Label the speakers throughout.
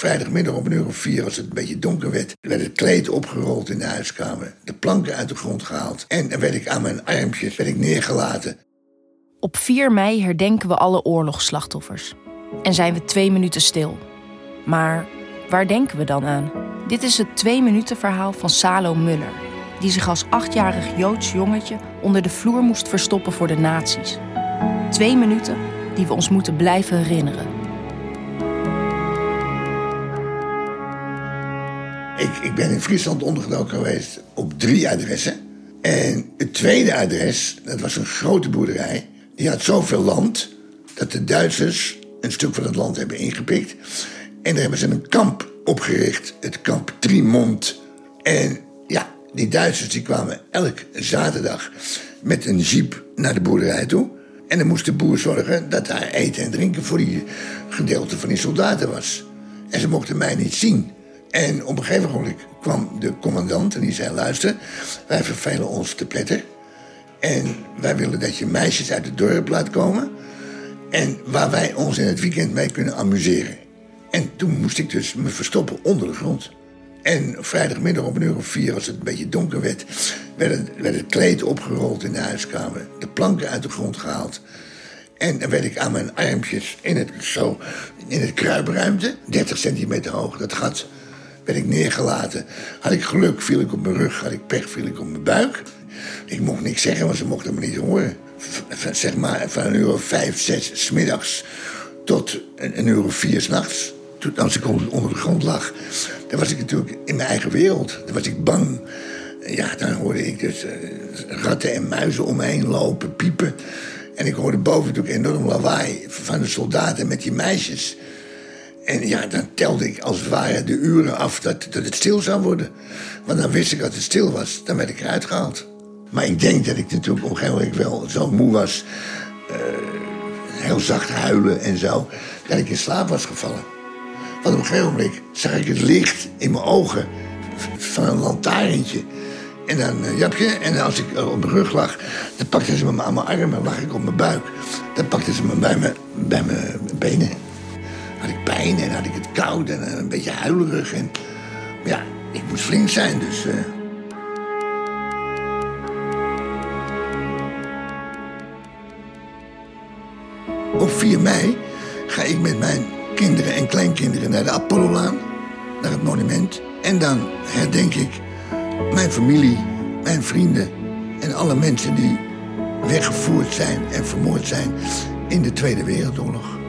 Speaker 1: vrijdagmiddag om een uur of vier, als het een beetje donker werd, werd het kleed opgerold in de huiskamer. De planken uit de grond gehaald. En werd ik aan mijn armpjes werd ik neergelaten.
Speaker 2: Op 4 mei herdenken we alle oorlogsslachtoffers. En zijn we twee minuten stil. Maar waar denken we dan aan? Dit is het twee minuten verhaal van Salo Muller, die zich als achtjarig Joods jongetje onder de vloer moest verstoppen voor de nazi's. Twee minuten die we ons moeten blijven herinneren.
Speaker 1: Ik, ik ben in Friesland ondergedoken geweest op drie adressen. En het tweede adres, dat was een grote boerderij. Die had zoveel land dat de Duitsers een stuk van het land hebben ingepikt. En daar hebben ze een kamp opgericht, het kamp Trimont. En ja, die Duitsers die kwamen elk zaterdag met een jeep naar de boerderij toe. En dan moest de boer zorgen dat daar eten en drinken voor die gedeelte van die soldaten was. En ze mochten mij niet zien. En op een gegeven moment kwam de commandant en die zei: Luister, wij vervelen ons te pletter. En wij willen dat je meisjes uit het dorp laat komen. En waar wij ons in het weekend mee kunnen amuseren. En toen moest ik dus me verstoppen onder de grond. En vrijdagmiddag om een uur of vier, als het een beetje donker werd, werd het, werd kleed opgerold in de huiskamer. De planken uit de grond gehaald. En dan werd ik aan mijn armpjes in het, zo, in het kruipruimte, 30 centimeter hoog, dat gat, werd ik neergelaten. Had ik geluk, viel ik op mijn rug. Had ik pech, viel ik op mijn buik. Ik mocht niks zeggen, want ze mochten me niet horen. V zeg maar van een uur of vijf, zes smiddags tot een, uur of vier s'nachts. Toen, als ik onder de grond lag, dan was ik natuurlijk in mijn eigen wereld. Dan was ik bang. Ja, dan hoorde ik dus uh, ratten en muizen om me heen lopen, piepen. En ik hoorde boven natuurlijk enorm lawaai van de soldaten met die meisjes. En ja, dan telde ik als het ware de uren af dat, dat het stil zou worden. Want dan wist ik dat het stil was. Dan werd ik eruit gehaald. Maar ik denk dat ik natuurlijk op een gegeven moment wel zo moe was. Uh, heel zacht huilen en zo. Dat ik in slaap was gevallen. Want op een gegeven moment zag ik het licht in mijn ogen van een lantaarntje. En dan, uh, japje, en als ik op mijn rug lag, dan pakten ze me aan mijn armen, lag ik op mijn buik. Dan pakten ze me bij mijn, bij mijn benen. Had ik pijn en had ik het koud en een beetje huilerig. En ja, ik moest flink zijn, dus. Uh... Op 4 mei ga ik met mijn kinderen en kleinkinderen naar de Apollolaan, naar het monument. En dan herdenk ik mijn familie, mijn vrienden en alle mensen die weggevoerd zijn en vermoord zijn in de Tweede Wereldoorlog.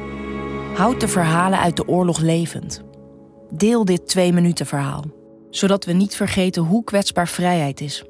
Speaker 2: Houd de verhalen uit de oorlog levend. Deel dit twee minuten verhaal, zodat we niet vergeten hoe kwetsbaar vrijheid is